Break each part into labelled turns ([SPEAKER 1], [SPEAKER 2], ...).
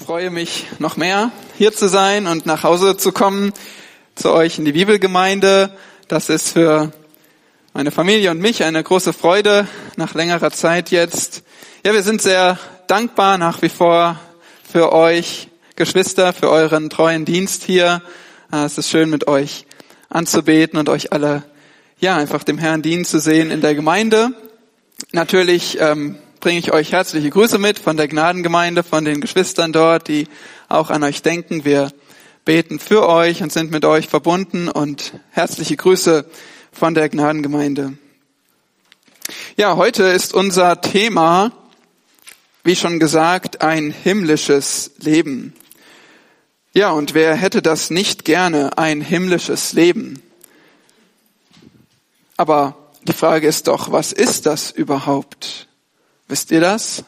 [SPEAKER 1] freue mich noch mehr, hier zu sein und nach Hause zu kommen, zu euch in die Bibelgemeinde. Das ist für meine Familie und mich eine große Freude nach längerer Zeit jetzt. Ja, wir sind sehr dankbar nach wie vor für euch, Geschwister, für euren treuen Dienst hier. Ah, es ist schön, mit euch anzubeten und euch alle, ja, einfach dem Herrn dienen zu sehen in der Gemeinde. Natürlich ähm, bringe ich euch herzliche Grüße mit von der Gnadengemeinde, von den Geschwistern dort, die auch an euch denken. Wir beten für euch und sind mit euch verbunden und herzliche Grüße von der Gnadengemeinde. Ja, heute ist unser Thema, wie schon gesagt, ein himmlisches Leben. Ja, und wer hätte das nicht gerne, ein himmlisches Leben? Aber die Frage ist doch, was ist das überhaupt? Wisst ihr das?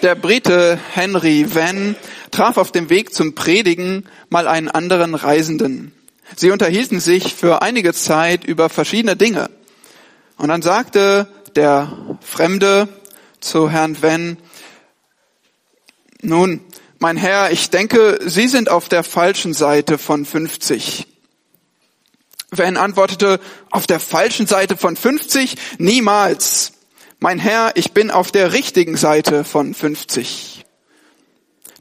[SPEAKER 1] Der Brite Henry Van traf auf dem Weg zum Predigen mal einen anderen Reisenden. Sie unterhielten sich für einige Zeit über verschiedene Dinge. Und dann sagte der Fremde zu Herrn Van, nun, mein Herr, ich denke, Sie sind auf der falschen Seite von 50. Van antwortete, auf der falschen Seite von 50? Niemals mein Herr, ich bin auf der richtigen Seite von 50.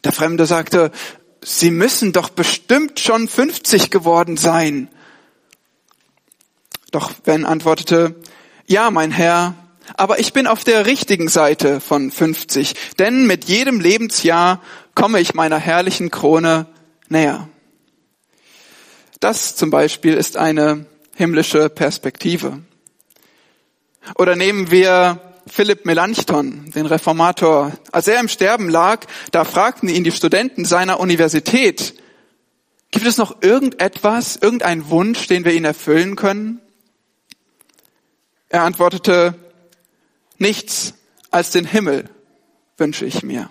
[SPEAKER 1] Der Fremde sagte, Sie müssen doch bestimmt schon 50 geworden sein. Doch Ben antwortete, ja, mein Herr, aber ich bin auf der richtigen Seite von 50, denn mit jedem Lebensjahr komme ich meiner herrlichen Krone näher. Das zum Beispiel ist eine himmlische Perspektive. Oder nehmen wir Philipp Melanchthon, den Reformator. Als er im Sterben lag, da fragten ihn die Studenten seiner Universität, gibt es noch irgendetwas, irgendeinen Wunsch, den wir ihn erfüllen können? Er antwortete, nichts als den Himmel wünsche ich mir.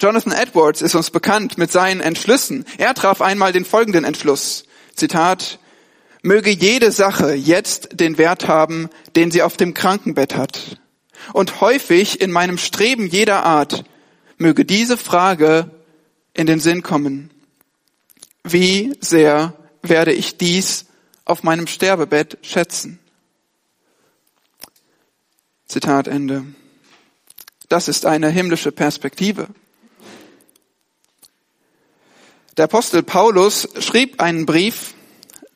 [SPEAKER 1] Jonathan Edwards ist uns bekannt mit seinen Entschlüssen. Er traf einmal den folgenden Entschluss. Zitat, möge jede Sache jetzt den Wert haben, den sie auf dem Krankenbett hat. Und häufig in meinem Streben jeder Art möge diese Frage in den Sinn kommen. Wie sehr werde ich dies auf meinem Sterbebett schätzen? Zitat Ende. Das ist eine himmlische Perspektive. Der Apostel Paulus schrieb einen Brief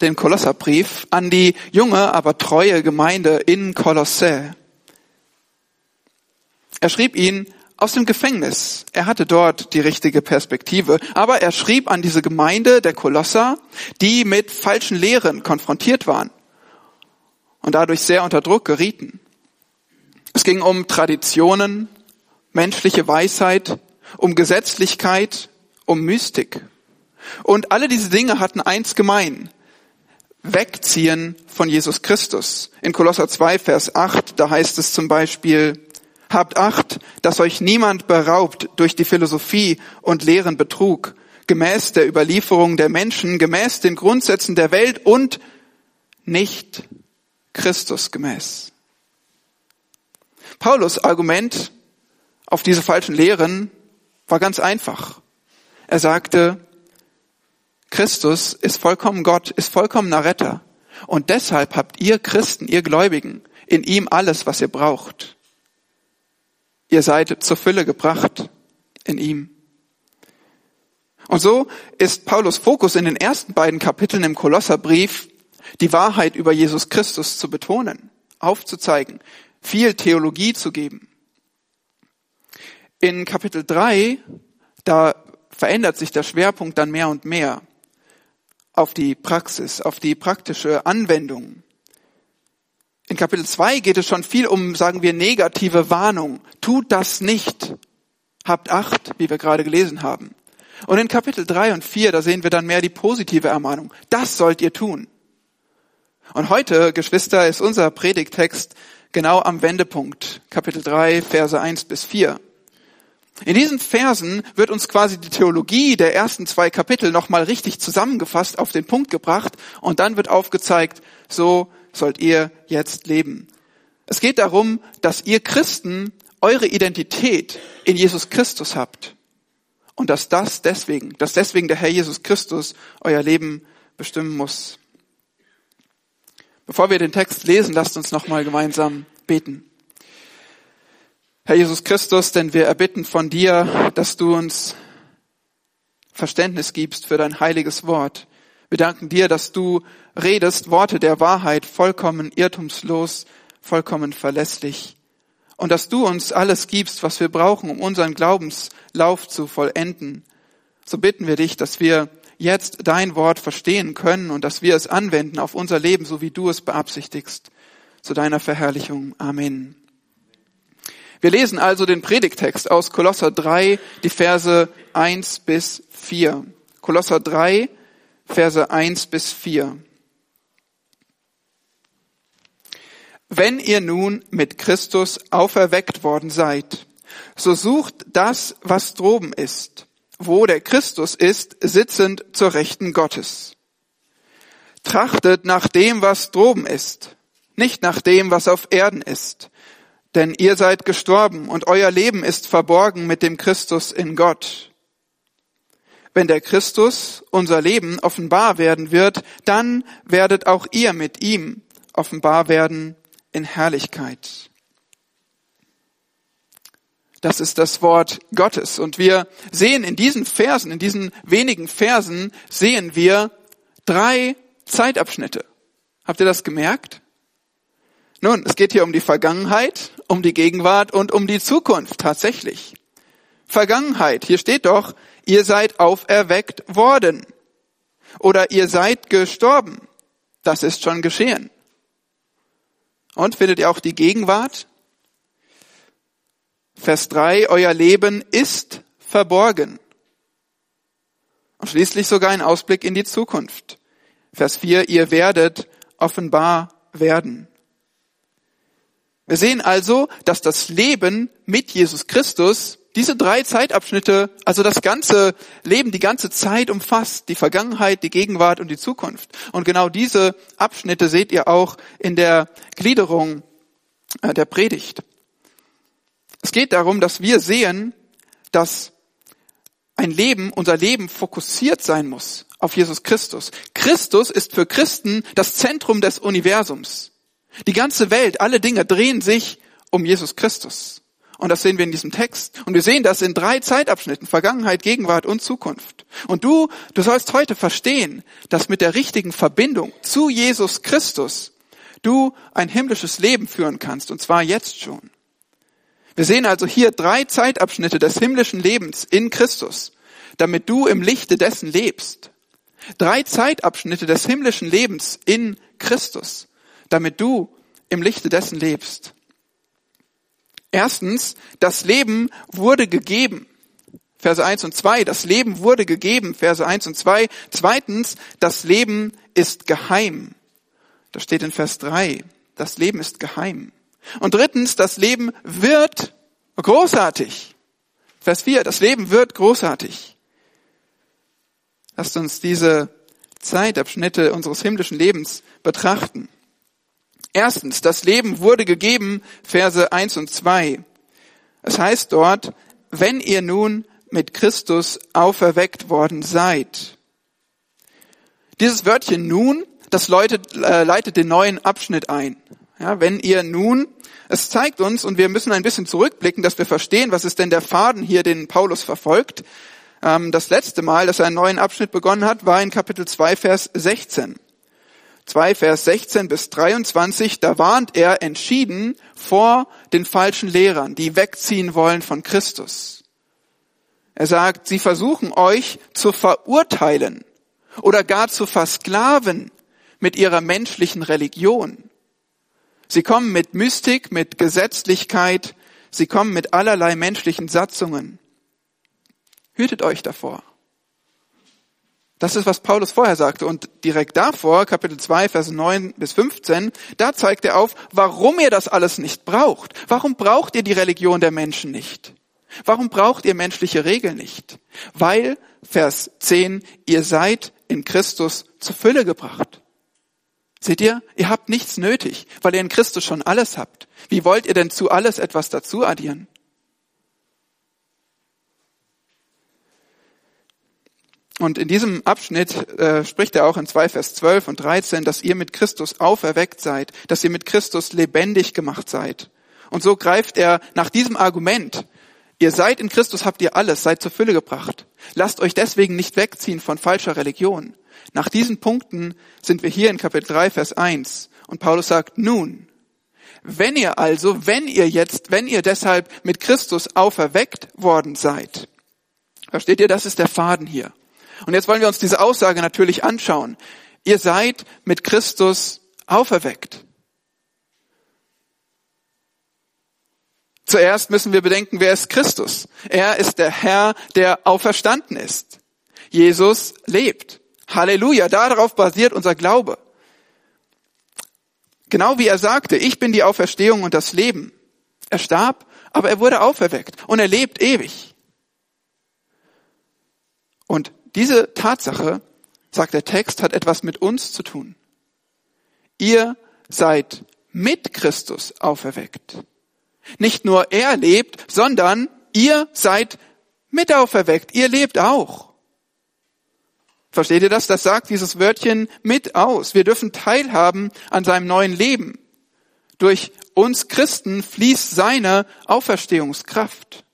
[SPEAKER 1] den Kolosserbrief an die junge, aber treue Gemeinde in Kolossä. Er schrieb ihn aus dem Gefängnis. Er hatte dort die richtige Perspektive. Aber er schrieb an diese Gemeinde der Kolosser, die mit falschen Lehren konfrontiert waren und dadurch sehr unter Druck gerieten. Es ging um Traditionen, menschliche Weisheit, um Gesetzlichkeit, um Mystik. Und alle diese Dinge hatten eins gemein. Wegziehen von Jesus Christus. In Kolosser 2, Vers 8, da heißt es zum Beispiel, Habt Acht, dass euch niemand beraubt durch die Philosophie und leeren Betrug, gemäß der Überlieferung der Menschen, gemäß den Grundsätzen der Welt und nicht Christus gemäß. Paulus Argument auf diese falschen Lehren war ganz einfach. Er sagte, Christus ist vollkommen Gott, ist vollkommener Retter. Und deshalb habt ihr Christen, ihr Gläubigen, in ihm alles, was ihr braucht. Ihr seid zur Fülle gebracht in ihm. Und so ist Paulus Fokus in den ersten beiden Kapiteln im Kolosserbrief, die Wahrheit über Jesus Christus zu betonen, aufzuzeigen, viel Theologie zu geben. In Kapitel 3, da verändert sich der Schwerpunkt dann mehr und mehr auf die Praxis, auf die praktische Anwendung. In Kapitel 2 geht es schon viel um, sagen wir, negative Warnung. Tut das nicht. Habt Acht, wie wir gerade gelesen haben. Und in Kapitel 3 und 4, da sehen wir dann mehr die positive Ermahnung. Das sollt ihr tun. Und heute, Geschwister, ist unser Predigtext genau am Wendepunkt. Kapitel 3, Verse 1 bis 4. In diesen Versen wird uns quasi die Theologie der ersten zwei Kapitel nochmal richtig zusammengefasst, auf den Punkt gebracht und dann wird aufgezeigt, so sollt ihr jetzt leben. Es geht darum, dass ihr Christen eure Identität in Jesus Christus habt. Und dass das deswegen, dass deswegen der Herr Jesus Christus euer Leben bestimmen muss. Bevor wir den Text lesen, lasst uns nochmal gemeinsam beten. Herr Jesus Christus, denn wir erbitten von dir, dass du uns Verständnis gibst für dein heiliges Wort. Wir danken dir, dass du redest Worte der Wahrheit vollkommen irrtumslos, vollkommen verlässlich. Und dass du uns alles gibst, was wir brauchen, um unseren Glaubenslauf zu vollenden. So bitten wir dich, dass wir jetzt dein Wort verstehen können und dass wir es anwenden auf unser Leben, so wie du es beabsichtigst. Zu deiner Verherrlichung. Amen. Wir lesen also den Predigtext aus Kolosser 3, die Verse 1 bis 4. Kolosser 3, Verse 1 bis 4. Wenn ihr nun mit Christus auferweckt worden seid, so sucht das, was droben ist, wo der Christus ist, sitzend zur Rechten Gottes. Trachtet nach dem, was droben ist, nicht nach dem, was auf Erden ist, denn ihr seid gestorben und euer Leben ist verborgen mit dem Christus in Gott. Wenn der Christus, unser Leben, offenbar werden wird, dann werdet auch ihr mit ihm offenbar werden in Herrlichkeit. Das ist das Wort Gottes. Und wir sehen in diesen Versen, in diesen wenigen Versen, sehen wir drei Zeitabschnitte. Habt ihr das gemerkt? Nun, es geht hier um die Vergangenheit, um die Gegenwart und um die Zukunft tatsächlich. Vergangenheit, hier steht doch, ihr seid auferweckt worden. Oder ihr seid gestorben. Das ist schon geschehen. Und findet ihr auch die Gegenwart? Vers 3, euer Leben ist verborgen. Und schließlich sogar ein Ausblick in die Zukunft. Vers 4, ihr werdet offenbar werden. Wir sehen also, dass das Leben mit Jesus Christus diese drei Zeitabschnitte, also das ganze Leben, die ganze Zeit umfasst, die Vergangenheit, die Gegenwart und die Zukunft. Und genau diese Abschnitte seht ihr auch in der Gliederung äh, der Predigt. Es geht darum, dass wir sehen, dass ein Leben, unser Leben fokussiert sein muss auf Jesus Christus. Christus ist für Christen das Zentrum des Universums. Die ganze Welt, alle Dinge drehen sich um Jesus Christus. Und das sehen wir in diesem Text. Und wir sehen das in drei Zeitabschnitten, Vergangenheit, Gegenwart und Zukunft. Und du, du sollst heute verstehen, dass mit der richtigen Verbindung zu Jesus Christus du ein himmlisches Leben führen kannst, und zwar jetzt schon. Wir sehen also hier drei Zeitabschnitte des himmlischen Lebens in Christus, damit du im Lichte dessen lebst. Drei Zeitabschnitte des himmlischen Lebens in Christus, damit du im Lichte dessen lebst. Erstens, das Leben wurde gegeben. Verse 1 und 2, das Leben wurde gegeben. Verse 1 und 2. Zweitens, das Leben ist geheim. Das steht in Vers 3. Das Leben ist geheim. Und drittens, das Leben wird großartig. Vers 4, das Leben wird großartig. Lasst uns diese Zeitabschnitte unseres himmlischen Lebens betrachten. Erstens, das Leben wurde gegeben, Verse 1 und 2. Es heißt dort, wenn ihr nun mit Christus auferweckt worden seid. Dieses Wörtchen nun, das leitet, äh, leitet den neuen Abschnitt ein. Ja, wenn ihr nun, es zeigt uns, und wir müssen ein bisschen zurückblicken, dass wir verstehen, was ist denn der Faden hier, den Paulus verfolgt. Ähm, das letzte Mal, dass er einen neuen Abschnitt begonnen hat, war in Kapitel 2, Vers 16. 2, Vers 16 bis 23, da warnt er entschieden vor den falschen Lehrern, die wegziehen wollen von Christus. Er sagt, sie versuchen euch zu verurteilen oder gar zu versklaven mit ihrer menschlichen Religion. Sie kommen mit Mystik, mit Gesetzlichkeit, sie kommen mit allerlei menschlichen Satzungen. Hütet euch davor. Das ist, was Paulus vorher sagte. Und direkt davor, Kapitel 2, Vers 9 bis 15, da zeigt er auf, warum ihr das alles nicht braucht. Warum braucht ihr die Religion der Menschen nicht? Warum braucht ihr menschliche Regeln nicht? Weil, Vers 10, ihr seid in Christus zur Fülle gebracht. Seht ihr, ihr habt nichts nötig, weil ihr in Christus schon alles habt. Wie wollt ihr denn zu alles etwas dazu addieren? Und in diesem Abschnitt äh, spricht er auch in 2 Vers 12 und 13, dass ihr mit Christus auferweckt seid, dass ihr mit Christus lebendig gemacht seid. Und so greift er nach diesem Argument, ihr seid in Christus, habt ihr alles, seid zur Fülle gebracht. Lasst euch deswegen nicht wegziehen von falscher Religion. Nach diesen Punkten sind wir hier in Kapitel 3, Vers 1. Und Paulus sagt, nun, wenn ihr also, wenn ihr jetzt, wenn ihr deshalb mit Christus auferweckt worden seid, versteht ihr, das ist der Faden hier. Und jetzt wollen wir uns diese Aussage natürlich anschauen. Ihr seid mit Christus auferweckt. Zuerst müssen wir bedenken, wer ist Christus? Er ist der Herr, der auferstanden ist. Jesus lebt. Halleluja, darauf basiert unser Glaube. Genau wie er sagte, ich bin die Auferstehung und das Leben. Er starb, aber er wurde auferweckt und er lebt ewig. Und diese Tatsache, sagt der Text, hat etwas mit uns zu tun. Ihr seid mit Christus auferweckt. Nicht nur er lebt, sondern ihr seid mit auferweckt. Ihr lebt auch. Versteht ihr das? Das sagt dieses Wörtchen mit aus. Wir dürfen teilhaben an seinem neuen Leben. Durch uns Christen fließt seine Auferstehungskraft.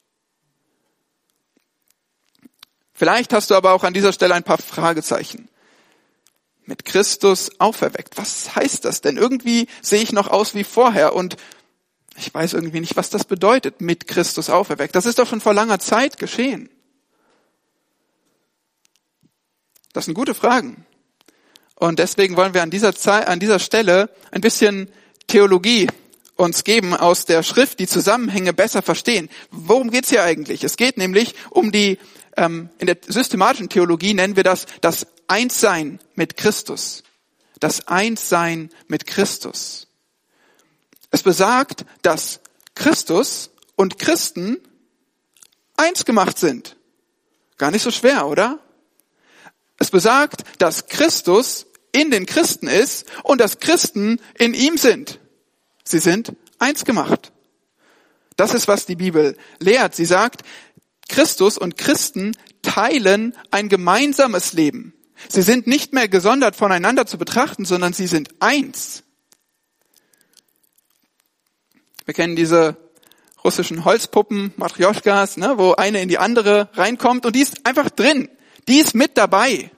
[SPEAKER 1] Vielleicht hast du aber auch an dieser Stelle ein paar Fragezeichen. Mit Christus auferweckt. Was heißt das denn? Irgendwie sehe ich noch aus wie vorher und ich weiß irgendwie nicht, was das bedeutet, mit Christus auferweckt. Das ist doch schon vor langer Zeit geschehen. Das sind gute Fragen. Und deswegen wollen wir an dieser, Zeit, an dieser Stelle ein bisschen Theologie uns geben aus der Schrift, die Zusammenhänge besser verstehen. Worum geht's hier eigentlich? Es geht nämlich um die ähm, in der systematischen Theologie nennen wir das das Einssein mit Christus. Das Einssein mit Christus. Es besagt, dass Christus und Christen eins gemacht sind. Gar nicht so schwer, oder? Es besagt, dass Christus in den Christen ist und dass Christen in ihm sind. Sie sind eins gemacht. Das ist, was die Bibel lehrt. Sie sagt, Christus und Christen teilen ein gemeinsames Leben. Sie sind nicht mehr gesondert voneinander zu betrachten, sondern sie sind eins. Wir kennen diese russischen Holzpuppen, Matryoshkas, ne, wo eine in die andere reinkommt und die ist einfach drin. Die ist mit dabei.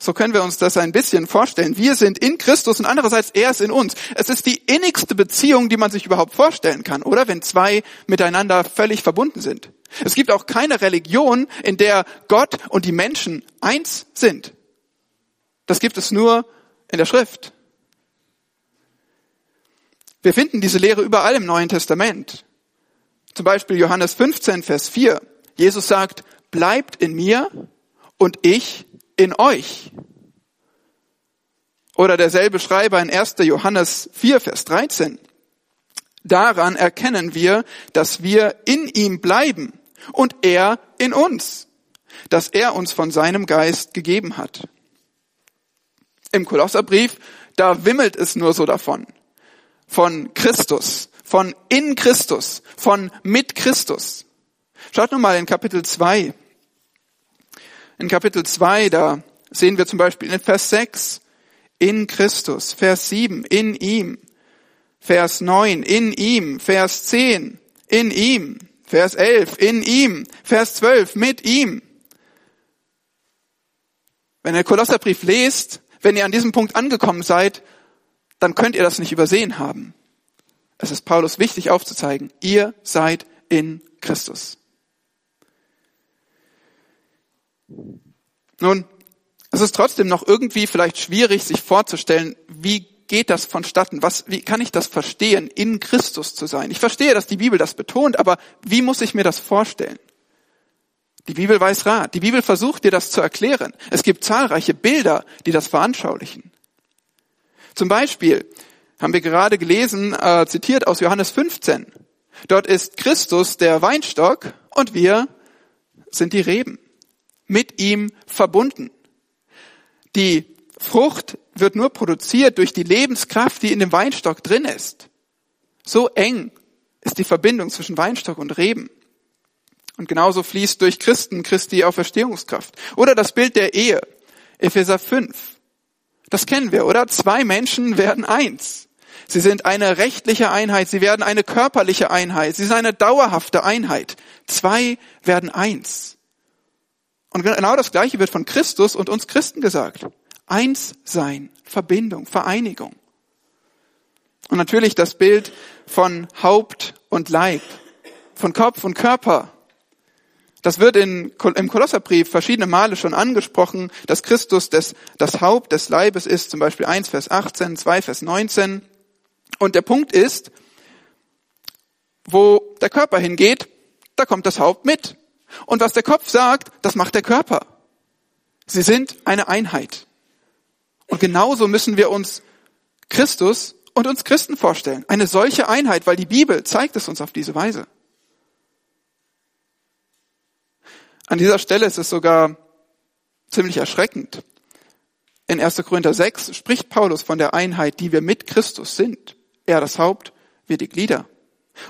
[SPEAKER 1] So können wir uns das ein bisschen vorstellen. Wir sind in Christus und andererseits er ist in uns. Es ist die innigste Beziehung, die man sich überhaupt vorstellen kann, oder? Wenn zwei miteinander völlig verbunden sind. Es gibt auch keine Religion, in der Gott und die Menschen eins sind. Das gibt es nur in der Schrift. Wir finden diese Lehre überall im Neuen Testament. Zum Beispiel Johannes 15, Vers 4. Jesus sagt, bleibt in mir und ich in euch. Oder derselbe Schreiber in 1. Johannes 4, Vers 13. Daran erkennen wir, dass wir in ihm bleiben und er in uns, dass er uns von seinem Geist gegeben hat. Im Kolosserbrief, da wimmelt es nur so davon. Von Christus, von in Christus, von mit Christus. Schaut nun mal in Kapitel 2. In Kapitel 2, da sehen wir zum Beispiel in Vers 6, in Christus, Vers 7, in ihm, Vers 9, in ihm, Vers 10, in ihm, Vers 11, in ihm, Vers 12, mit ihm. Wenn ihr Kolosserbrief lest, wenn ihr an diesem Punkt angekommen seid, dann könnt ihr das nicht übersehen haben. Es ist Paulus wichtig aufzuzeigen, ihr seid in Christus. Nun, es ist trotzdem noch irgendwie vielleicht schwierig, sich vorzustellen, wie geht das vonstatten? Was, wie kann ich das verstehen, in Christus zu sein? Ich verstehe, dass die Bibel das betont, aber wie muss ich mir das vorstellen? Die Bibel weiß Rat. Die Bibel versucht dir das zu erklären. Es gibt zahlreiche Bilder, die das veranschaulichen. Zum Beispiel haben wir gerade gelesen, äh, zitiert aus Johannes 15. Dort ist Christus der Weinstock und wir sind die Reben. Mit ihm verbunden. Die Frucht wird nur produziert durch die Lebenskraft, die in dem Weinstock drin ist. So eng ist die Verbindung zwischen Weinstock und Reben. Und genauso fließt durch Christen Christi Auferstehungskraft. Oder das Bild der Ehe. Epheser 5. Das kennen wir, oder? Zwei Menschen werden eins. Sie sind eine rechtliche Einheit, sie werden eine körperliche Einheit, sie sind eine dauerhafte Einheit. Zwei werden eins. Und genau das Gleiche wird von Christus und uns Christen gesagt. Eins sein, Verbindung, Vereinigung. Und natürlich das Bild von Haupt und Leib, von Kopf und Körper. Das wird in, im Kolosserbrief verschiedene Male schon angesprochen, dass Christus des, das Haupt des Leibes ist, zum Beispiel 1 Vers 18, 2 Vers 19. Und der Punkt ist, wo der Körper hingeht, da kommt das Haupt mit. Und was der Kopf sagt, das macht der Körper. Sie sind eine Einheit. Und genauso müssen wir uns Christus und uns Christen vorstellen. Eine solche Einheit, weil die Bibel zeigt es uns auf diese Weise. An dieser Stelle ist es sogar ziemlich erschreckend. In 1. Korinther 6 spricht Paulus von der Einheit, die wir mit Christus sind. Er das Haupt, wir die Glieder.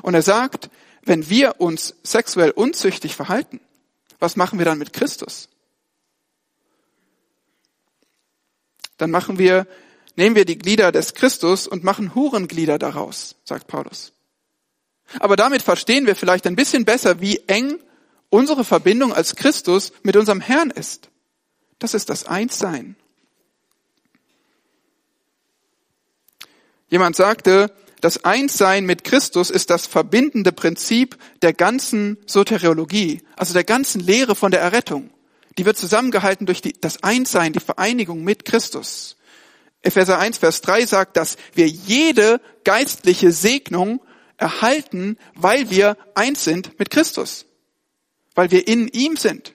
[SPEAKER 1] Und er sagt, wenn wir uns sexuell unzüchtig verhalten, was machen wir dann mit Christus? Dann machen wir, nehmen wir die Glieder des Christus und machen Hurenglieder daraus, sagt Paulus. Aber damit verstehen wir vielleicht ein bisschen besser, wie eng unsere Verbindung als Christus mit unserem Herrn ist. Das ist das Einssein. Jemand sagte, das Einssein mit Christus ist das verbindende Prinzip der ganzen Soteriologie, also der ganzen Lehre von der Errettung. Die wird zusammengehalten durch die, das Einssein, die Vereinigung mit Christus. Epheser 1, Vers 3 sagt, dass wir jede geistliche Segnung erhalten, weil wir eins sind mit Christus. Weil wir in ihm sind.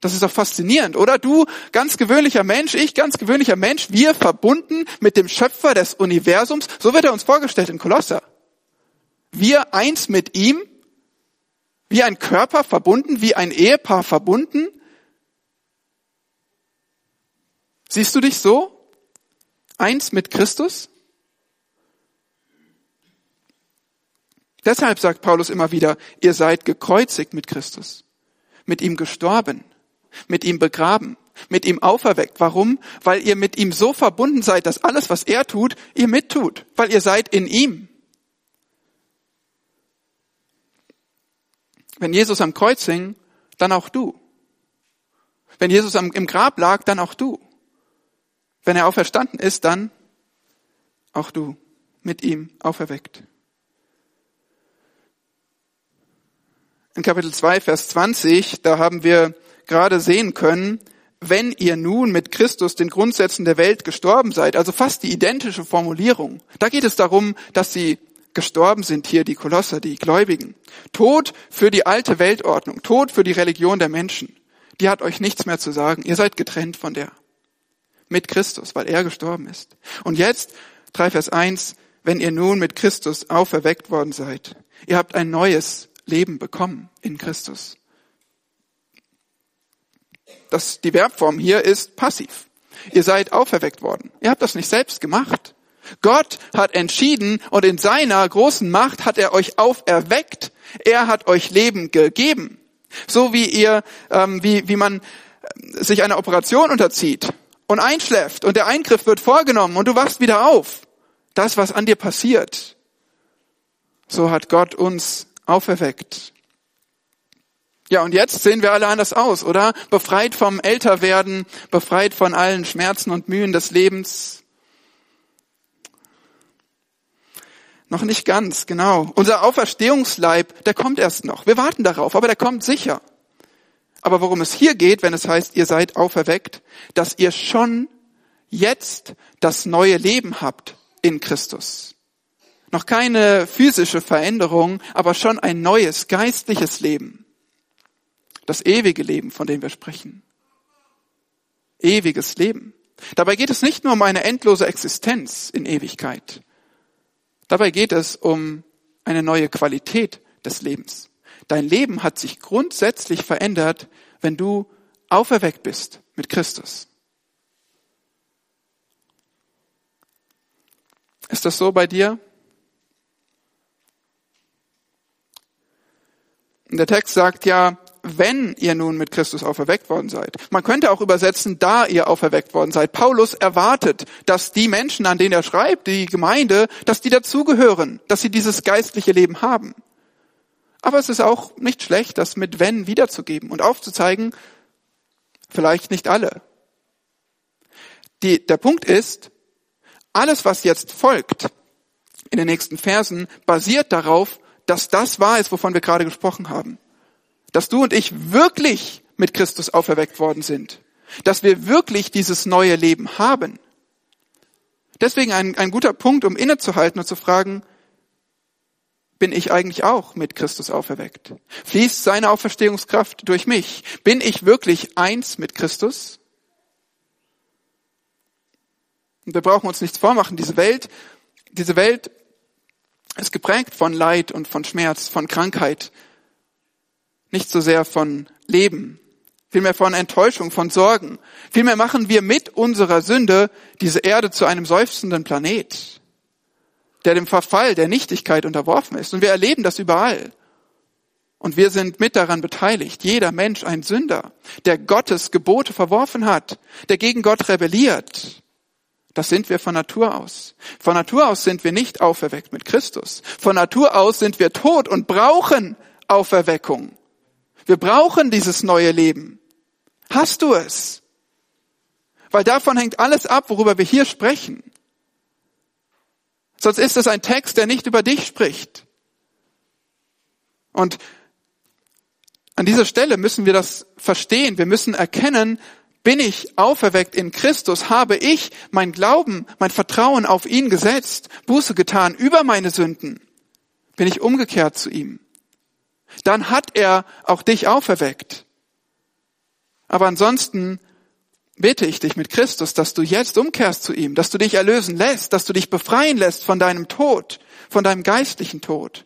[SPEAKER 1] Das ist doch faszinierend, oder? Du, ganz gewöhnlicher Mensch, ich, ganz gewöhnlicher Mensch, wir verbunden mit dem Schöpfer des Universums. So wird er uns vorgestellt in Kolosser. Wir eins mit ihm, wie ein Körper verbunden, wie ein Ehepaar verbunden. Siehst du dich so? Eins mit Christus? Deshalb sagt Paulus immer wieder, ihr seid gekreuzigt mit Christus, mit ihm gestorben mit ihm begraben, mit ihm auferweckt. Warum? Weil ihr mit ihm so verbunden seid, dass alles, was er tut, ihr mittut, weil ihr seid in ihm. Wenn Jesus am Kreuz hing, dann auch du. Wenn Jesus im Grab lag, dann auch du. Wenn er auferstanden ist, dann auch du mit ihm auferweckt. In Kapitel 2, Vers 20, da haben wir gerade sehen können, wenn ihr nun mit Christus den Grundsätzen der Welt gestorben seid, also fast die identische Formulierung. Da geht es darum, dass sie gestorben sind hier, die Kolosser, die Gläubigen. Tod für die alte Weltordnung, Tod für die Religion der Menschen. Die hat euch nichts mehr zu sagen. Ihr seid getrennt von der. Mit Christus, weil er gestorben ist. Und jetzt, 3 Vers 1, wenn ihr nun mit Christus auferweckt worden seid. Ihr habt ein neues Leben bekommen in Christus das, die Verbform hier ist passiv. Ihr seid auferweckt worden. Ihr habt das nicht selbst gemacht. Gott hat entschieden und in seiner großen Macht hat er euch auferweckt. Er hat euch Leben gegeben. So wie ihr, ähm, wie, wie man äh, sich einer Operation unterzieht und einschläft und der Eingriff wird vorgenommen und du wachst wieder auf. Das, was an dir passiert. So hat Gott uns auferweckt. Ja, und jetzt sehen wir alle anders aus, oder? Befreit vom Älterwerden, befreit von allen Schmerzen und Mühen des Lebens. Noch nicht ganz, genau. Unser Auferstehungsleib, der kommt erst noch. Wir warten darauf, aber der kommt sicher. Aber worum es hier geht, wenn es heißt, ihr seid auferweckt, dass ihr schon jetzt das neue Leben habt in Christus. Noch keine physische Veränderung, aber schon ein neues geistliches Leben. Das ewige Leben, von dem wir sprechen. Ewiges Leben. Dabei geht es nicht nur um eine endlose Existenz in Ewigkeit. Dabei geht es um eine neue Qualität des Lebens. Dein Leben hat sich grundsätzlich verändert, wenn du auferweckt bist mit Christus. Ist das so bei dir? Und der Text sagt ja, wenn ihr nun mit Christus auferweckt worden seid. Man könnte auch übersetzen, da ihr auferweckt worden seid. Paulus erwartet, dass die Menschen, an denen er schreibt, die Gemeinde, dass die dazugehören, dass sie dieses geistliche Leben haben. Aber es ist auch nicht schlecht, das mit wenn wiederzugeben und aufzuzeigen, vielleicht nicht alle. Die, der Punkt ist, alles, was jetzt folgt in den nächsten Versen, basiert darauf, dass das wahr ist, wovon wir gerade gesprochen haben dass du und ich wirklich mit Christus auferweckt worden sind, dass wir wirklich dieses neue Leben haben. Deswegen ein, ein guter Punkt, um innezuhalten und zu fragen, bin ich eigentlich auch mit Christus auferweckt? Fließt seine Auferstehungskraft durch mich? Bin ich wirklich eins mit Christus? Und wir brauchen uns nichts vormachen. Diese Welt, diese Welt ist geprägt von Leid und von Schmerz, von Krankheit, nicht so sehr von Leben, vielmehr von Enttäuschung, von Sorgen. Vielmehr machen wir mit unserer Sünde diese Erde zu einem seufzenden Planet, der dem Verfall, der Nichtigkeit unterworfen ist. Und wir erleben das überall. Und wir sind mit daran beteiligt. Jeder Mensch ein Sünder, der Gottes Gebote verworfen hat, der gegen Gott rebelliert. Das sind wir von Natur aus. Von Natur aus sind wir nicht auferweckt mit Christus. Von Natur aus sind wir tot und brauchen Auferweckung. Wir brauchen dieses neue Leben. Hast du es? Weil davon hängt alles ab, worüber wir hier sprechen. Sonst ist es ein Text, der nicht über dich spricht. Und an dieser Stelle müssen wir das verstehen. Wir müssen erkennen, bin ich auferweckt in Christus? Habe ich mein Glauben, mein Vertrauen auf ihn gesetzt, Buße getan über meine Sünden? Bin ich umgekehrt zu ihm? Dann hat er auch dich auferweckt. Aber ansonsten bitte ich dich mit Christus, dass du jetzt umkehrst zu ihm, dass du dich erlösen lässt, dass du dich befreien lässt von deinem Tod, von deinem geistlichen Tod,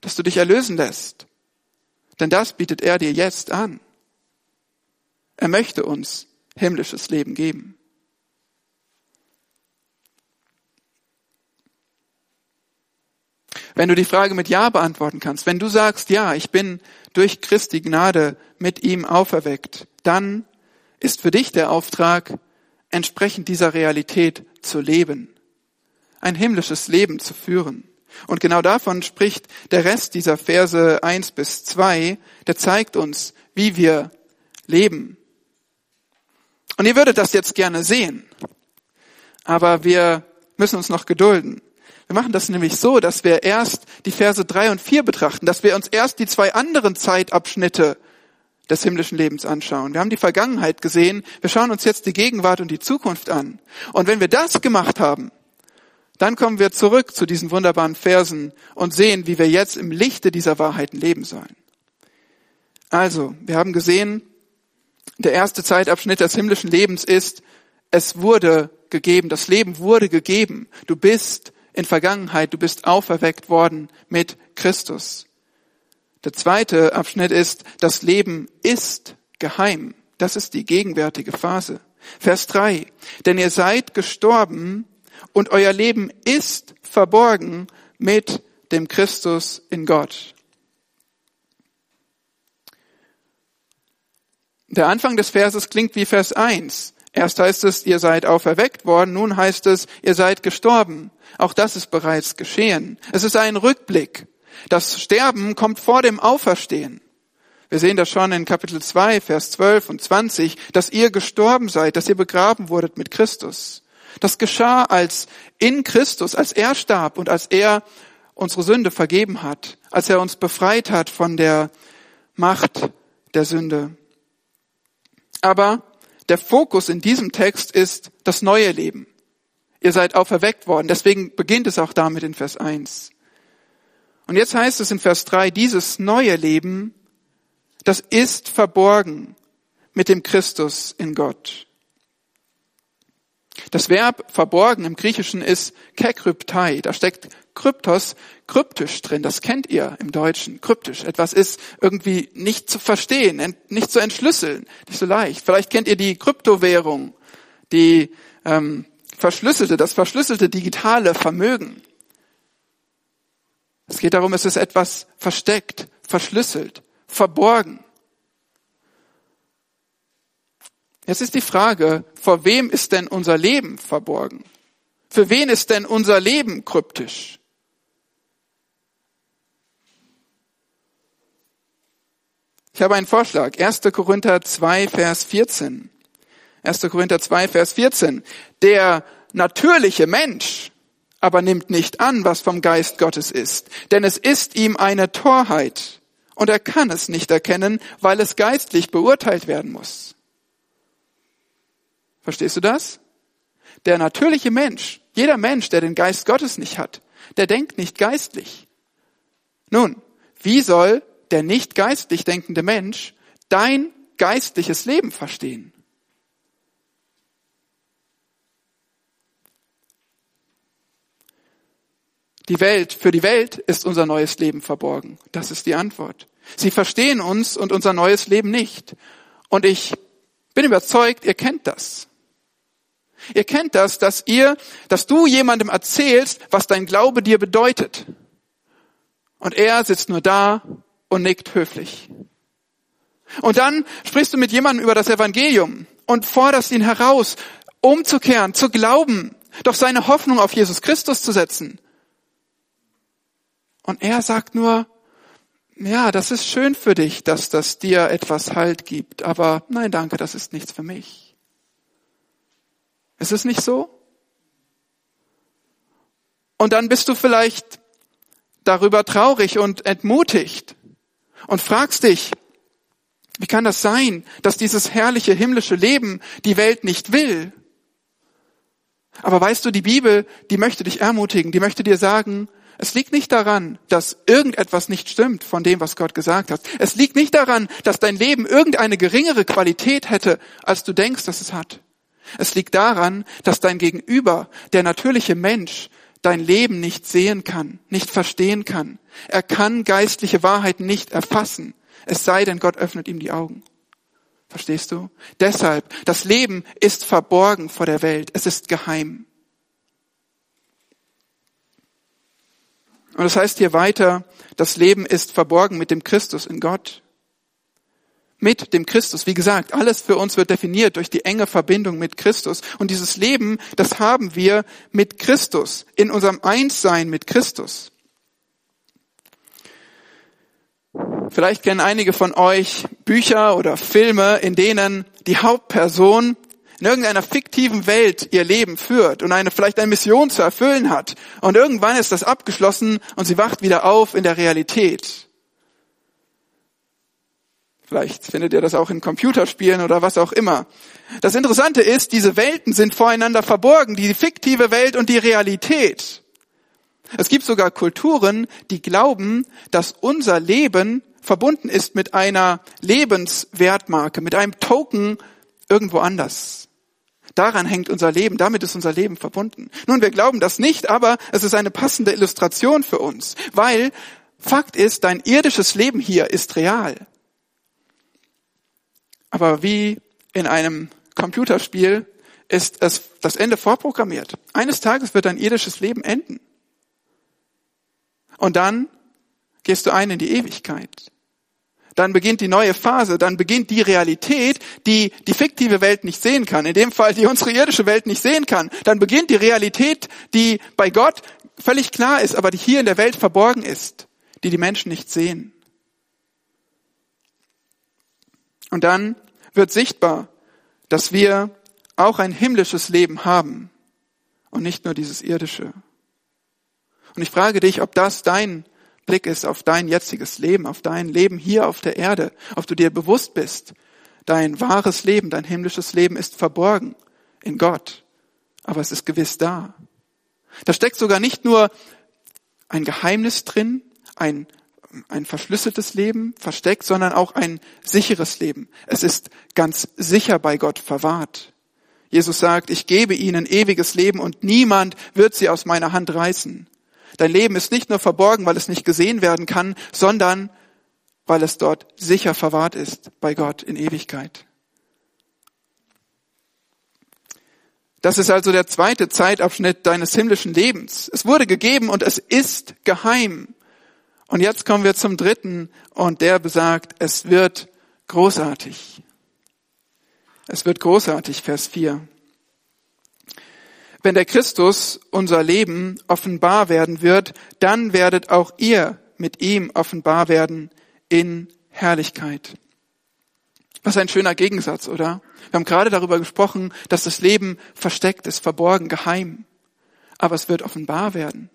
[SPEAKER 1] dass du dich erlösen lässt. Denn das bietet er dir jetzt an. Er möchte uns himmlisches Leben geben. Wenn du die Frage mit Ja beantworten kannst, wenn du sagst, ja, ich bin durch Christi Gnade mit ihm auferweckt, dann ist für dich der Auftrag, entsprechend dieser Realität zu leben, ein himmlisches Leben zu führen. Und genau davon spricht der Rest dieser Verse eins bis zwei. der zeigt uns, wie wir leben. Und ihr würdet das jetzt gerne sehen, aber wir müssen uns noch gedulden. Wir machen das nämlich so, dass wir erst die Verse drei und vier betrachten, dass wir uns erst die zwei anderen Zeitabschnitte des himmlischen Lebens anschauen. Wir haben die Vergangenheit gesehen, wir schauen uns jetzt die Gegenwart und die Zukunft an. Und wenn wir das gemacht haben, dann kommen wir zurück zu diesen wunderbaren Versen und sehen, wie wir jetzt im Lichte dieser Wahrheiten leben sollen. Also, wir haben gesehen, der erste Zeitabschnitt des himmlischen Lebens ist, es wurde gegeben, das Leben wurde gegeben. Du bist in Vergangenheit, du bist auferweckt worden mit Christus. Der zweite Abschnitt ist, das Leben ist geheim. Das ist die gegenwärtige Phase. Vers drei: Denn ihr seid gestorben und euer Leben ist verborgen mit dem Christus in Gott. Der Anfang des Verses klingt wie Vers 1. Erst heißt es, ihr seid auferweckt worden, nun heißt es, ihr seid gestorben. Auch das ist bereits geschehen. Es ist ein Rückblick. Das Sterben kommt vor dem Auferstehen. Wir sehen das schon in Kapitel 2, Vers 12 und 20, dass ihr gestorben seid, dass ihr begraben wurdet mit Christus. Das geschah als in Christus, als er starb und als er unsere Sünde vergeben hat, als er uns befreit hat von der Macht der Sünde. Aber der Fokus in diesem Text ist das neue Leben. Ihr seid auferweckt worden. Deswegen beginnt es auch damit in Vers 1. Und jetzt heißt es in Vers 3, dieses neue Leben, das ist verborgen mit dem Christus in Gott. Das Verb verborgen im Griechischen ist kekryptai. Da steckt Kryptos, kryptisch drin. Das kennt ihr im Deutschen. Kryptisch. Etwas ist irgendwie nicht zu verstehen, nicht zu entschlüsseln, nicht so leicht. Vielleicht kennt ihr die Kryptowährung, die ähm, verschlüsselte, das verschlüsselte digitale Vermögen. Es geht darum, es ist etwas versteckt, verschlüsselt, verborgen. Jetzt ist die Frage, vor wem ist denn unser Leben verborgen? Für wen ist denn unser Leben kryptisch? Ich habe einen Vorschlag. 1. Korinther 2, Vers 14. 1. Korinther 2, Vers 14. Der natürliche Mensch aber nimmt nicht an, was vom Geist Gottes ist, denn es ist ihm eine Torheit und er kann es nicht erkennen, weil es geistlich beurteilt werden muss. Verstehst du das? Der natürliche Mensch, jeder Mensch, der den Geist Gottes nicht hat, der denkt nicht geistlich. Nun, wie soll der nicht geistlich denkende Mensch dein geistliches Leben verstehen? Die Welt, für die Welt ist unser neues Leben verborgen. Das ist die Antwort. Sie verstehen uns und unser neues Leben nicht. Und ich bin überzeugt, ihr kennt das. Ihr kennt das, dass ihr, dass du jemandem erzählst, was dein Glaube dir bedeutet. Und er sitzt nur da und nickt höflich. Und dann sprichst du mit jemandem über das Evangelium und forderst ihn heraus, umzukehren, zu glauben, doch seine Hoffnung auf Jesus Christus zu setzen. Und er sagt nur, ja, das ist schön für dich, dass das dir etwas Halt gibt, aber nein, danke, das ist nichts für mich. Ist es nicht so? Und dann bist du vielleicht darüber traurig und entmutigt und fragst dich, wie kann das sein, dass dieses herrliche himmlische Leben die Welt nicht will? Aber weißt du, die Bibel, die möchte dich ermutigen, die möchte dir sagen, es liegt nicht daran, dass irgendetwas nicht stimmt von dem, was Gott gesagt hat. Es liegt nicht daran, dass dein Leben irgendeine geringere Qualität hätte, als du denkst, dass es hat. Es liegt daran, dass dein Gegenüber, der natürliche Mensch, dein Leben nicht sehen kann, nicht verstehen kann. Er kann geistliche Wahrheiten nicht erfassen, es sei denn, Gott öffnet ihm die Augen. Verstehst du? Deshalb, das Leben ist verborgen vor der Welt, es ist geheim. Und das heißt hier weiter, das Leben ist verborgen mit dem Christus in Gott. Mit dem Christus. Wie gesagt, alles für uns wird definiert durch die enge Verbindung mit Christus. Und dieses Leben, das haben wir mit Christus, in unserem Einssein mit Christus. Vielleicht kennen einige von euch Bücher oder Filme, in denen die Hauptperson in irgendeiner fiktiven Welt ihr Leben führt und eine, vielleicht eine Mission zu erfüllen hat. Und irgendwann ist das abgeschlossen und sie wacht wieder auf in der Realität. Vielleicht findet ihr das auch in Computerspielen oder was auch immer. Das Interessante ist, diese Welten sind voreinander verborgen, die fiktive Welt und die Realität. Es gibt sogar Kulturen, die glauben, dass unser Leben verbunden ist mit einer Lebenswertmarke, mit einem Token irgendwo anders. Daran hängt unser Leben, damit ist unser Leben verbunden. Nun, wir glauben das nicht, aber es ist eine passende Illustration für uns, weil Fakt ist, dein irdisches Leben hier ist real. Aber wie in einem Computerspiel ist es das Ende vorprogrammiert. Eines Tages wird dein irdisches Leben enden. Und dann gehst du ein in die Ewigkeit dann beginnt die neue Phase, dann beginnt die Realität, die die fiktive Welt nicht sehen kann, in dem Fall die unsere irdische Welt nicht sehen kann. Dann beginnt die Realität, die bei Gott völlig klar ist, aber die hier in der Welt verborgen ist, die die Menschen nicht sehen. Und dann wird sichtbar, dass wir auch ein himmlisches Leben haben und nicht nur dieses irdische. Und ich frage dich, ob das dein Blick ist auf dein jetziges Leben, auf dein Leben hier auf der Erde, ob du dir bewusst bist, dein wahres Leben, dein himmlisches Leben ist verborgen in Gott, aber es ist gewiss da. Da steckt sogar nicht nur ein Geheimnis drin, ein, ein verschlüsseltes Leben versteckt, sondern auch ein sicheres Leben. Es ist ganz sicher bei Gott verwahrt. Jesus sagt, ich gebe ihnen ewiges Leben und niemand wird sie aus meiner Hand reißen. Dein Leben ist nicht nur verborgen, weil es nicht gesehen werden kann, sondern weil es dort sicher verwahrt ist bei Gott in Ewigkeit. Das ist also der zweite Zeitabschnitt deines himmlischen Lebens. Es wurde gegeben und es ist geheim. Und jetzt kommen wir zum dritten und der besagt, es wird großartig. Es wird großartig, Vers 4. Wenn der Christus unser Leben offenbar werden wird, dann werdet auch ihr mit ihm offenbar werden in Herrlichkeit. Was ein schöner Gegensatz, oder? Wir haben gerade darüber gesprochen, dass das Leben versteckt ist, verborgen, geheim. Aber es wird offenbar werden.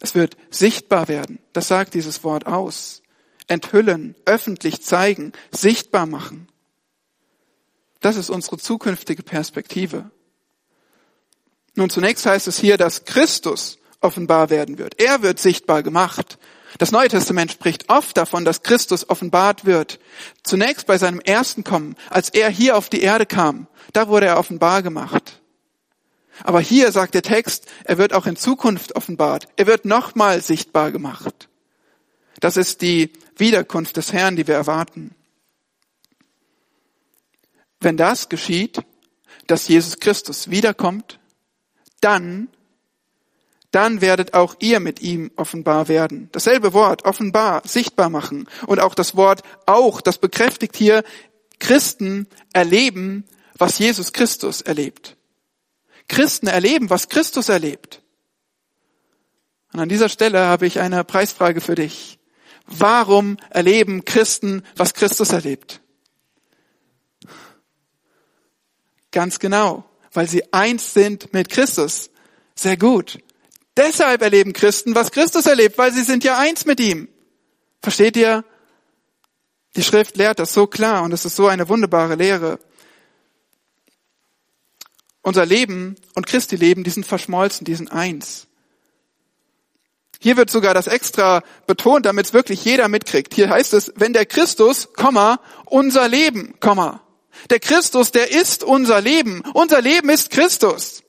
[SPEAKER 1] Es wird sichtbar werden. Das sagt dieses Wort aus. Enthüllen, öffentlich zeigen, sichtbar machen. Das ist unsere zukünftige Perspektive. Nun, zunächst heißt es hier, dass Christus offenbar werden wird. Er wird sichtbar gemacht. Das Neue Testament spricht oft davon, dass Christus offenbart wird. Zunächst bei seinem ersten Kommen, als er hier auf die Erde kam, da wurde er offenbar gemacht. Aber hier sagt der Text, er wird auch in Zukunft offenbart. Er wird nochmal sichtbar gemacht. Das ist die Wiederkunft des Herrn, die wir erwarten. Wenn das geschieht, dass Jesus Christus wiederkommt, dann, dann werdet auch ihr mit ihm offenbar werden. Dasselbe Wort, offenbar, sichtbar machen. Und auch das Wort auch, das bekräftigt hier, Christen erleben, was Jesus Christus erlebt. Christen erleben, was Christus erlebt. Und an dieser Stelle habe ich eine Preisfrage für dich. Warum erleben Christen, was Christus erlebt? Ganz genau, weil sie eins sind mit Christus. Sehr gut. Deshalb erleben Christen, was Christus erlebt, weil sie sind ja eins mit ihm. Versteht ihr? Die Schrift lehrt das so klar und es ist so eine wunderbare Lehre unser Leben und Christi Leben, die sind verschmolzen, die sind eins. Hier wird sogar das extra betont, damit es wirklich jeder mitkriegt. Hier heißt es, wenn der Christus, Komma, unser Leben, Komma. Der Christus, der ist unser Leben. Unser Leben ist Christus.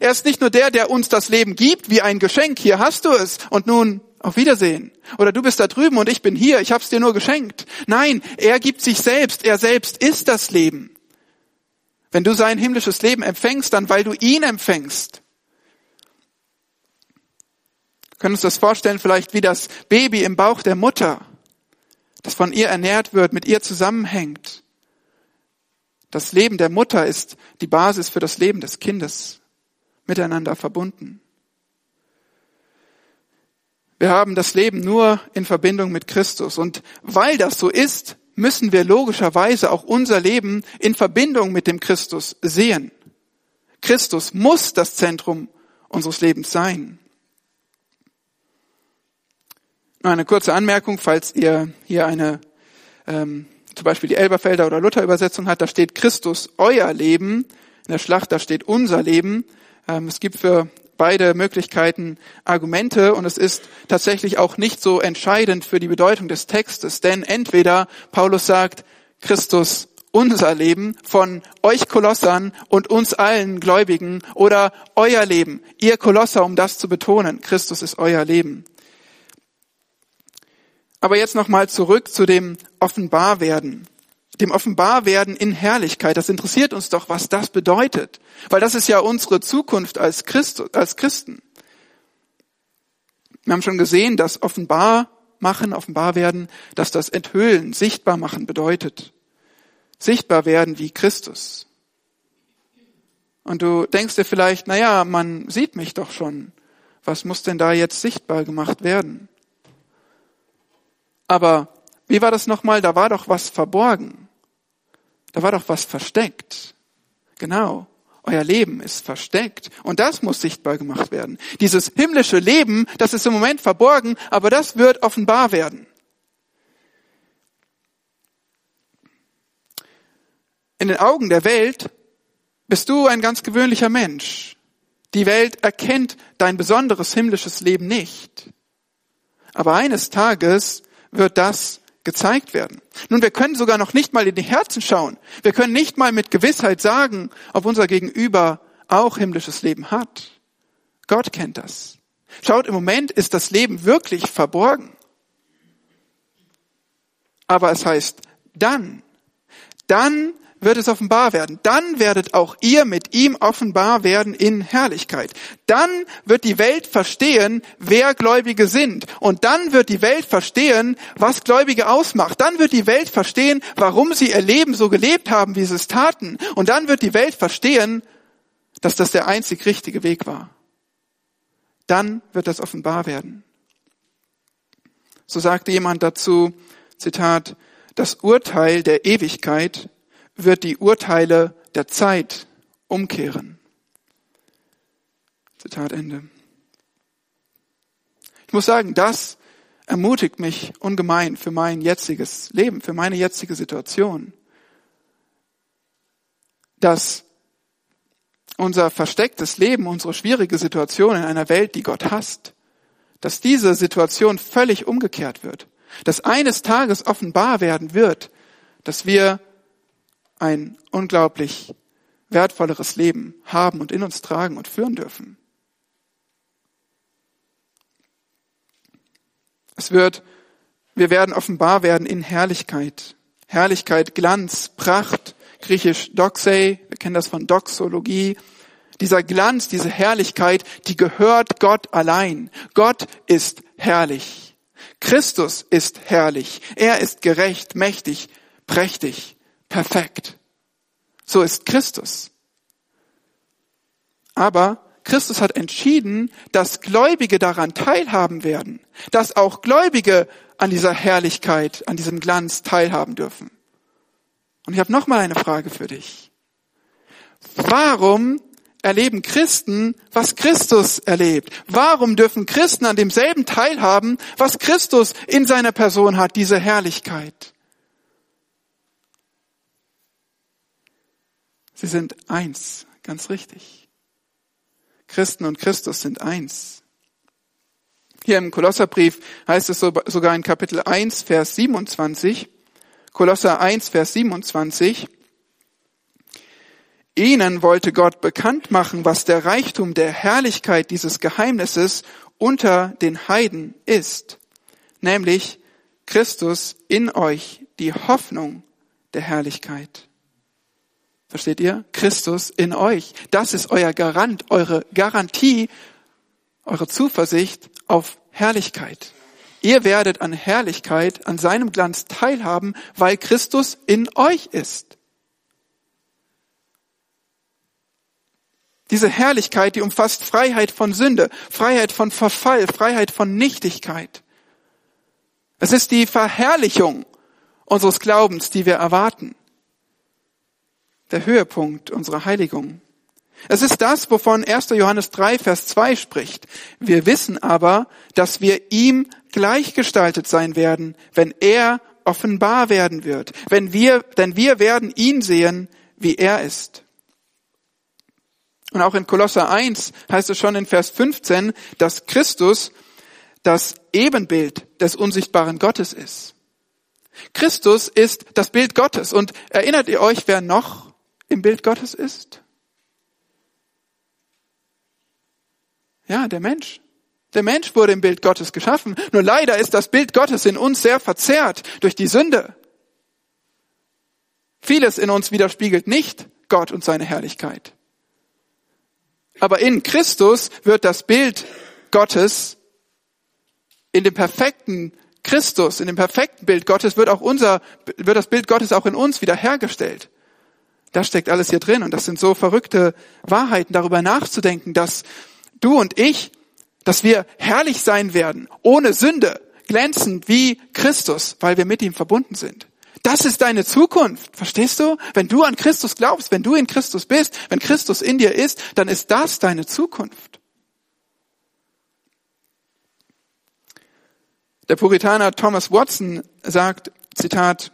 [SPEAKER 1] Er ist nicht nur der, der uns das Leben gibt, wie ein Geschenk. Hier hast du es. Und nun auf Wiedersehen. Oder du bist da drüben und ich bin hier. Ich hab's dir nur geschenkt. Nein, er gibt sich selbst. Er selbst ist das Leben. Wenn du sein himmlisches Leben empfängst, dann weil du ihn empfängst. Wir können uns das vorstellen, vielleicht wie das Baby im Bauch der Mutter, das von ihr ernährt wird, mit ihr zusammenhängt. Das Leben der Mutter ist die Basis für das Leben des Kindes, miteinander verbunden. Wir haben das Leben nur in Verbindung mit Christus. Und weil das so ist, müssen wir logischerweise auch unser Leben in Verbindung mit dem Christus sehen. Christus muss das Zentrum unseres Lebens sein. Nur eine kurze Anmerkung, falls ihr hier eine, ähm, zum Beispiel die Elberfelder oder Luther Übersetzung hat, da steht Christus euer Leben. In der Schlacht, da steht unser Leben. Ähm, es gibt für beide Möglichkeiten Argumente und es ist tatsächlich auch nicht so entscheidend für die Bedeutung des Textes, denn entweder Paulus sagt, Christus unser Leben von euch Kolossern und uns allen Gläubigen oder euer Leben, ihr Kolosser, um das zu betonen, Christus ist euer Leben. Aber jetzt nochmal zurück zu dem Offenbarwerden dem Offenbarwerden in Herrlichkeit. Das interessiert uns doch, was das bedeutet. Weil das ist ja unsere Zukunft als, Christ, als Christen. Wir haben schon gesehen, dass offenbar machen, offenbar werden, dass das Enthüllen, sichtbar machen bedeutet. Sichtbar werden wie Christus. Und du denkst dir vielleicht, na ja, man sieht mich doch schon. Was muss denn da jetzt sichtbar gemacht werden? Aber wie war das nochmal? Da war doch was verborgen. Da war doch was versteckt. Genau. Euer Leben ist versteckt. Und das muss sichtbar gemacht werden. Dieses himmlische Leben, das ist im Moment verborgen, aber das wird offenbar werden. In den Augen der Welt bist du ein ganz gewöhnlicher Mensch. Die Welt erkennt dein besonderes himmlisches Leben nicht. Aber eines Tages wird das gezeigt werden. Nun, wir können sogar noch nicht mal in die Herzen schauen. Wir können nicht mal mit Gewissheit sagen, ob unser Gegenüber auch himmlisches Leben hat. Gott kennt das. Schaut, im Moment ist das Leben wirklich verborgen. Aber es heißt dann, dann wird es offenbar werden. Dann werdet auch ihr mit ihm offenbar werden in Herrlichkeit. Dann wird die Welt verstehen, wer Gläubige sind. Und dann wird die Welt verstehen, was Gläubige ausmacht. Dann wird die Welt verstehen, warum sie ihr Leben so gelebt haben, wie sie es taten. Und dann wird die Welt verstehen, dass das der einzig richtige Weg war. Dann wird das offenbar werden. So sagte jemand dazu, Zitat, das Urteil der Ewigkeit wird die Urteile der Zeit umkehren. Zitat Ende. Ich muss sagen, das ermutigt mich ungemein für mein jetziges Leben, für meine jetzige Situation. Dass unser verstecktes Leben, unsere schwierige Situation in einer Welt, die Gott hasst, dass diese Situation völlig umgekehrt wird. Dass eines Tages offenbar werden wird, dass wir ein unglaublich wertvolleres Leben haben und in uns tragen und führen dürfen. Es wird, wir werden offenbar werden in Herrlichkeit. Herrlichkeit, Glanz, Pracht, griechisch Doxei, wir kennen das von Doxologie. Dieser Glanz, diese Herrlichkeit, die gehört Gott allein. Gott ist herrlich. Christus ist herrlich. Er ist gerecht, mächtig, prächtig perfekt. So ist Christus. Aber Christus hat entschieden, dass Gläubige daran teilhaben werden, dass auch Gläubige an dieser Herrlichkeit, an diesem Glanz teilhaben dürfen. Und ich habe noch mal eine Frage für dich. Warum erleben Christen, was Christus erlebt? Warum dürfen Christen an demselben teilhaben, was Christus in seiner Person hat, diese Herrlichkeit? Sie sind eins, ganz richtig. Christen und Christus sind eins. Hier im Kolosserbrief heißt es sogar in Kapitel 1, Vers 27, Kolosser 1, Vers 27, Ihnen wollte Gott bekannt machen, was der Reichtum der Herrlichkeit dieses Geheimnisses unter den Heiden ist, nämlich Christus in euch, die Hoffnung der Herrlichkeit. Versteht ihr? Christus in euch. Das ist euer Garant, eure Garantie, eure Zuversicht auf Herrlichkeit. Ihr werdet an Herrlichkeit, an seinem Glanz teilhaben, weil Christus in euch ist. Diese Herrlichkeit, die umfasst Freiheit von Sünde, Freiheit von Verfall, Freiheit von Nichtigkeit. Es ist die Verherrlichung unseres Glaubens, die wir erwarten der Höhepunkt unserer Heiligung. Es ist das, wovon 1. Johannes 3, Vers 2 spricht. Wir wissen aber, dass wir ihm gleichgestaltet sein werden, wenn er offenbar werden wird. Wenn wir, denn wir werden ihn sehen, wie er ist. Und auch in Kolosser 1 heißt es schon in Vers 15, dass Christus das Ebenbild des unsichtbaren Gottes ist. Christus ist das Bild Gottes. Und erinnert ihr euch, wer noch im Bild Gottes ist? Ja, der Mensch. Der Mensch wurde im Bild Gottes geschaffen. Nur leider ist das Bild Gottes in uns sehr verzerrt durch die Sünde. Vieles in uns widerspiegelt nicht Gott und seine Herrlichkeit. Aber in Christus wird das Bild Gottes in dem perfekten Christus, in dem perfekten Bild Gottes wird auch unser, wird das Bild Gottes auch in uns wiederhergestellt. Das steckt alles hier drin und das sind so verrückte Wahrheiten, darüber nachzudenken, dass du und ich, dass wir herrlich sein werden, ohne Sünde, glänzend wie Christus, weil wir mit ihm verbunden sind. Das ist deine Zukunft, verstehst du? Wenn du an Christus glaubst, wenn du in Christus bist, wenn Christus in dir ist, dann ist das deine Zukunft. Der Puritaner Thomas Watson sagt, Zitat,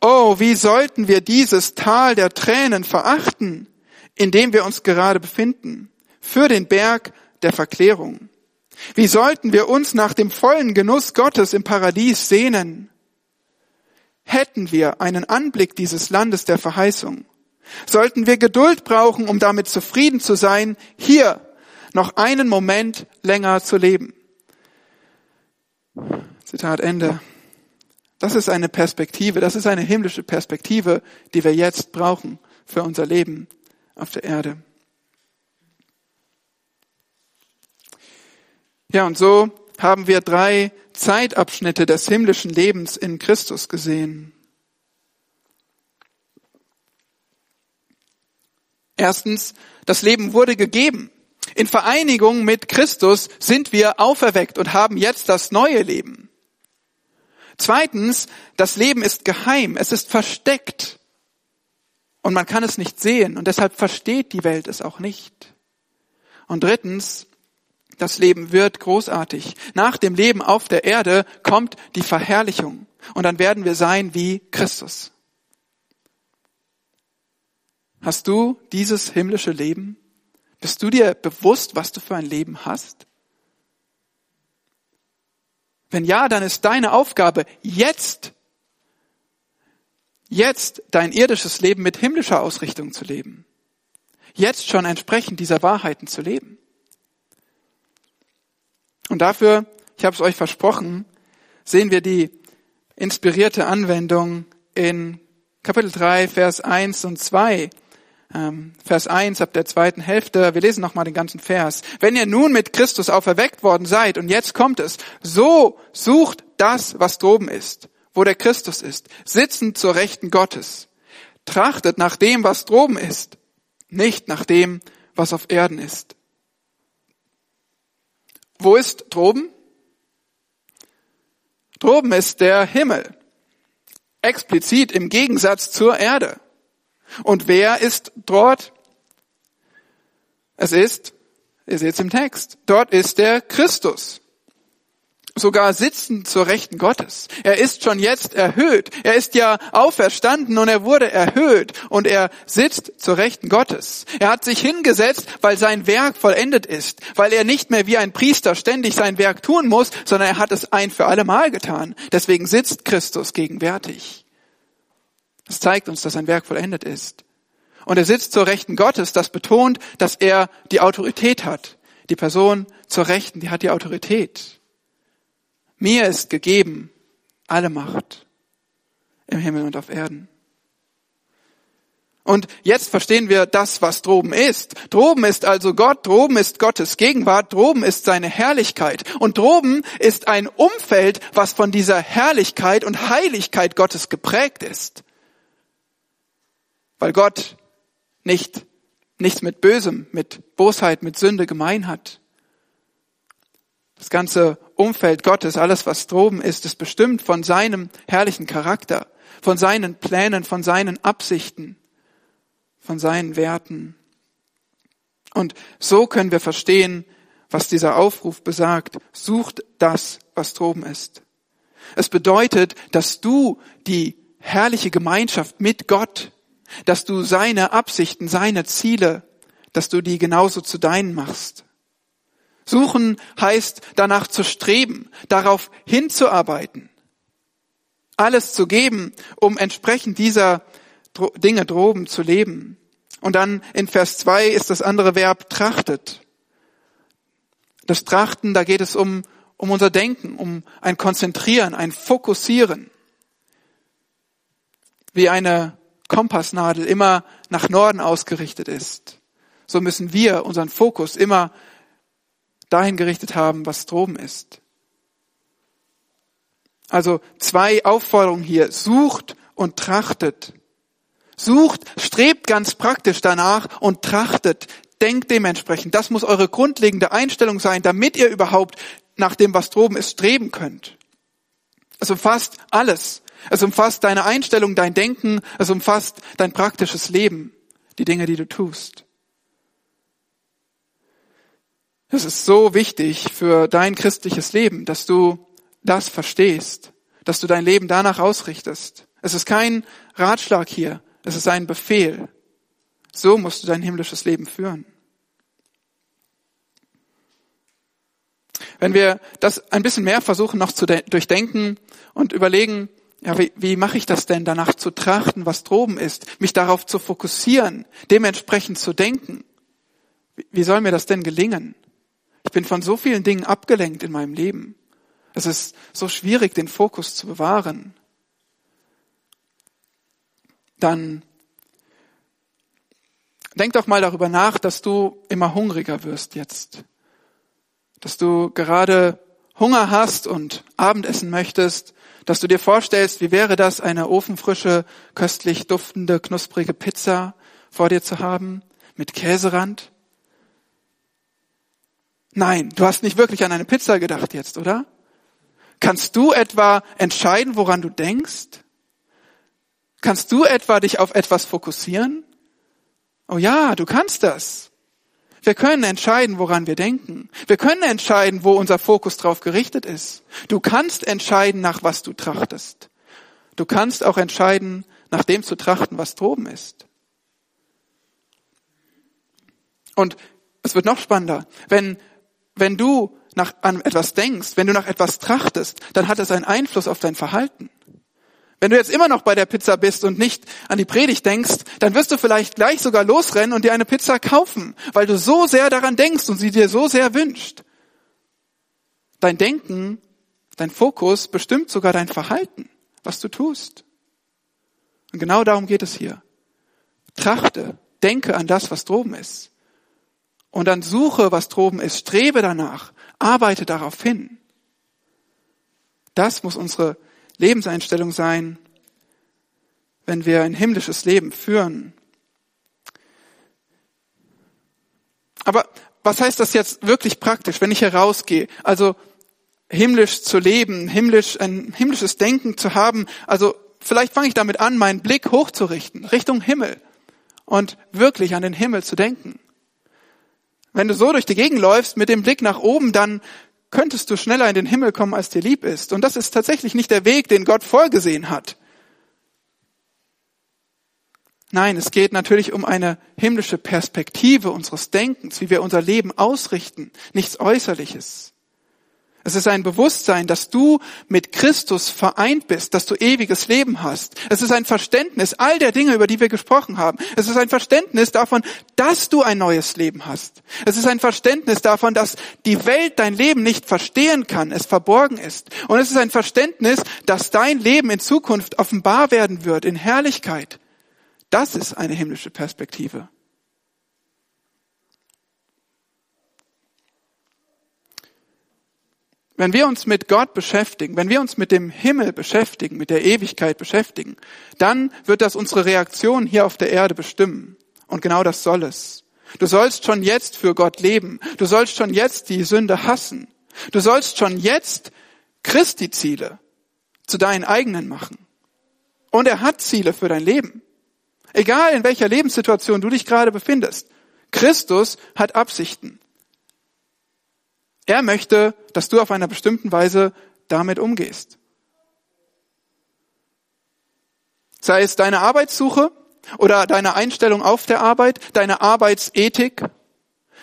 [SPEAKER 1] Oh, wie sollten wir dieses Tal der Tränen verachten, in dem wir uns gerade befinden, für den Berg der Verklärung. Wie sollten wir uns nach dem vollen Genuss Gottes im Paradies sehnen? Hätten wir einen Anblick dieses Landes der Verheißung, sollten wir Geduld brauchen, um damit zufrieden zu sein, hier noch einen Moment länger zu leben. Zitat Ende. Das ist eine Perspektive, das ist eine himmlische Perspektive, die wir jetzt brauchen für unser Leben auf der Erde. Ja, und so haben wir drei Zeitabschnitte des himmlischen Lebens in Christus gesehen. Erstens, das Leben wurde gegeben. In Vereinigung mit Christus sind wir auferweckt und haben jetzt das neue Leben. Zweitens, das Leben ist geheim, es ist versteckt und man kann es nicht sehen und deshalb versteht die Welt es auch nicht. Und drittens, das Leben wird großartig. Nach dem Leben auf der Erde kommt die Verherrlichung und dann werden wir sein wie Christus. Hast du dieses himmlische Leben? Bist du dir bewusst, was du für ein Leben hast? Wenn ja, dann ist deine Aufgabe jetzt, jetzt dein irdisches Leben mit himmlischer Ausrichtung zu leben. Jetzt schon entsprechend dieser Wahrheiten zu leben. Und dafür, ich habe es euch versprochen, sehen wir die inspirierte Anwendung in Kapitel 3, Vers 1 und 2 ähm, Vers 1 ab der zweiten Hälfte. Wir lesen nochmal den ganzen Vers. Wenn ihr nun mit Christus auferweckt worden seid, und jetzt kommt es, so sucht das, was droben ist, wo der Christus ist, sitzend zur Rechten Gottes. Trachtet nach dem, was droben ist, nicht nach dem, was auf Erden ist. Wo ist droben? Droben ist der Himmel. Explizit im Gegensatz zur Erde. Und wer ist dort? Es ist, ihr seht es im Text, dort ist der Christus. Sogar sitzen zur Rechten Gottes. Er ist schon jetzt erhöht. Er ist ja auferstanden und er wurde erhöht und er sitzt zur Rechten Gottes. Er hat sich hingesetzt, weil sein Werk vollendet ist, weil er nicht mehr wie ein Priester ständig sein Werk tun muss, sondern er hat es ein für alle Mal getan. Deswegen sitzt Christus gegenwärtig. Das zeigt uns, dass sein Werk vollendet ist. Und er sitzt zur Rechten Gottes. Das betont, dass er die Autorität hat. Die Person zur Rechten, die hat die Autorität. Mir ist gegeben alle Macht im Himmel und auf Erden. Und jetzt verstehen wir das, was droben ist. Droben ist also Gott, droben ist Gottes Gegenwart, droben ist seine Herrlichkeit. Und droben ist ein Umfeld, was von dieser Herrlichkeit und Heiligkeit Gottes geprägt ist. Weil Gott nicht nichts mit Bösem, mit Bosheit, mit Sünde gemein hat. Das ganze Umfeld Gottes, alles was droben ist, ist bestimmt von seinem herrlichen Charakter, von seinen Plänen, von seinen Absichten, von seinen Werten. Und so können wir verstehen, was dieser Aufruf besagt. Sucht das, was droben ist. Es bedeutet, dass du die herrliche Gemeinschaft mit Gott dass du seine Absichten, seine Ziele, dass du die genauso zu deinen machst. Suchen heißt danach zu streben, darauf hinzuarbeiten, alles zu geben, um entsprechend dieser Dinge droben zu leben. Und dann in Vers 2 ist das andere Verb trachtet. Das Trachten, da geht es um, um unser Denken, um ein Konzentrieren, ein Fokussieren. Wie eine Kompassnadel immer nach Norden ausgerichtet ist, so müssen wir unseren Fokus immer dahin gerichtet haben, was droben ist. Also zwei Aufforderungen hier. Sucht und trachtet. Sucht, strebt ganz praktisch danach und trachtet. Denkt dementsprechend. Das muss eure grundlegende Einstellung sein, damit ihr überhaupt nach dem, was droben ist, streben könnt. Es umfasst alles. Es umfasst deine Einstellung, dein Denken, es umfasst dein praktisches Leben, die Dinge, die du tust. Es ist so wichtig für dein christliches Leben, dass du das verstehst, dass du dein Leben danach ausrichtest. Es ist kein Ratschlag hier, es ist ein Befehl. So musst du dein himmlisches Leben führen. Wenn wir das ein bisschen mehr versuchen noch zu durchdenken und überlegen, ja, wie, wie mache ich das denn, danach zu trachten, was droben ist, mich darauf zu fokussieren, dementsprechend zu denken? Wie, wie soll mir das denn gelingen? Ich bin von so vielen Dingen abgelenkt in meinem Leben. Es ist so schwierig, den Fokus zu bewahren. dann denk doch mal darüber nach, dass du immer hungriger wirst jetzt. Dass du gerade Hunger hast und Abendessen möchtest, dass du dir vorstellst, wie wäre das, eine ofenfrische, köstlich duftende, knusprige Pizza vor dir zu haben, mit Käserand? Nein, du hast nicht wirklich an eine Pizza gedacht jetzt, oder? Kannst du etwa entscheiden, woran du denkst? Kannst du etwa dich auf etwas fokussieren? Oh ja, du kannst das. Wir können entscheiden, woran wir denken. Wir können entscheiden, wo unser Fokus drauf gerichtet ist. Du kannst entscheiden, nach was du trachtest. Du kannst auch entscheiden, nach dem zu trachten, was droben ist. Und es wird noch spannender. Wenn, wenn du nach, an etwas denkst, wenn du nach etwas trachtest, dann hat es einen Einfluss auf dein Verhalten. Wenn du jetzt immer noch bei der Pizza bist und nicht an die Predigt denkst, dann wirst du vielleicht gleich sogar losrennen und dir eine Pizza kaufen, weil du so sehr daran denkst und sie dir so sehr wünscht. Dein Denken, dein Fokus bestimmt sogar dein Verhalten, was du tust. Und genau darum geht es hier. Trachte, denke an das, was droben ist. Und dann suche, was droben ist, strebe danach, arbeite darauf hin. Das muss unsere Lebenseinstellung sein, wenn wir ein himmlisches Leben führen. Aber was heißt das jetzt wirklich praktisch, wenn ich herausgehe? Also himmlisch zu leben, himmlisch, ein himmlisches Denken zu haben. Also vielleicht fange ich damit an, meinen Blick hochzurichten, Richtung Himmel und wirklich an den Himmel zu denken. Wenn du so durch die Gegend läufst mit dem Blick nach oben, dann könntest du schneller in den Himmel kommen, als dir lieb ist. Und das ist tatsächlich nicht der Weg, den Gott vorgesehen hat. Nein, es geht natürlich um eine himmlische Perspektive unseres Denkens, wie wir unser Leben ausrichten, nichts Äußerliches. Es ist ein Bewusstsein, dass du mit Christus vereint bist, dass du ewiges Leben hast. Es ist ein Verständnis all der Dinge, über die wir gesprochen haben. Es ist ein Verständnis davon, dass du ein neues Leben hast. Es ist ein Verständnis davon, dass die Welt dein Leben nicht verstehen kann, es verborgen ist. Und es ist ein Verständnis, dass dein Leben in Zukunft offenbar werden wird in Herrlichkeit. Das ist eine himmlische Perspektive. Wenn wir uns mit Gott beschäftigen, wenn wir uns mit dem Himmel beschäftigen, mit der Ewigkeit beschäftigen, dann wird das unsere Reaktion hier auf der Erde bestimmen. Und genau das soll es. Du sollst schon jetzt für Gott leben. Du sollst schon jetzt die Sünde hassen. Du sollst schon jetzt Christi Ziele zu deinen eigenen machen. Und er hat Ziele für dein Leben. Egal in welcher Lebenssituation du dich gerade befindest. Christus hat Absichten. Er möchte, dass du auf einer bestimmten Weise damit umgehst. Sei es deine Arbeitssuche oder deine Einstellung auf der Arbeit, deine Arbeitsethik,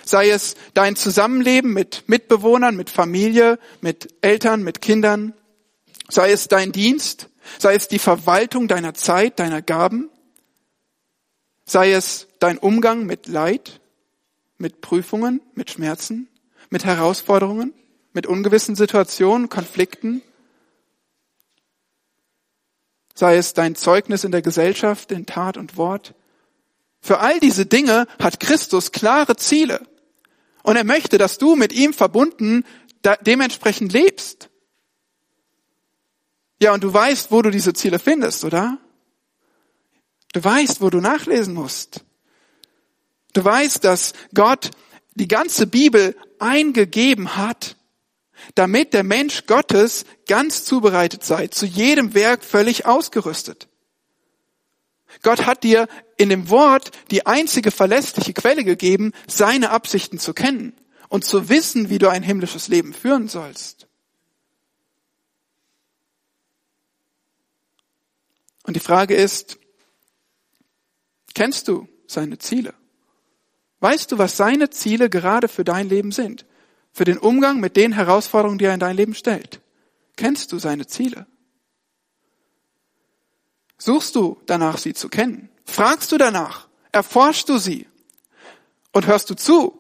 [SPEAKER 1] sei es dein Zusammenleben mit Mitbewohnern, mit Familie, mit Eltern, mit Kindern, sei es dein Dienst, sei es die Verwaltung deiner Zeit, deiner Gaben, sei es dein Umgang mit Leid, mit Prüfungen, mit Schmerzen, mit Herausforderungen, mit ungewissen Situationen, Konflikten, sei es dein Zeugnis in der Gesellschaft, in Tat und Wort. Für all diese Dinge hat Christus klare Ziele. Und er möchte, dass du mit ihm verbunden dementsprechend lebst. Ja, und du weißt, wo du diese Ziele findest, oder? Du weißt, wo du nachlesen musst. Du weißt, dass Gott die ganze Bibel eingegeben hat, damit der Mensch Gottes ganz zubereitet sei, zu jedem Werk völlig ausgerüstet. Gott hat dir in dem Wort die einzige verlässliche Quelle gegeben, seine Absichten zu kennen und zu wissen, wie du ein himmlisches Leben führen sollst. Und die Frage ist, kennst du seine Ziele? Weißt du, was seine Ziele gerade für dein Leben sind? Für den Umgang mit den Herausforderungen, die er in dein Leben stellt? Kennst du seine Ziele? Suchst du danach, sie zu kennen? Fragst du danach? Erforschst du sie? Und hörst du zu,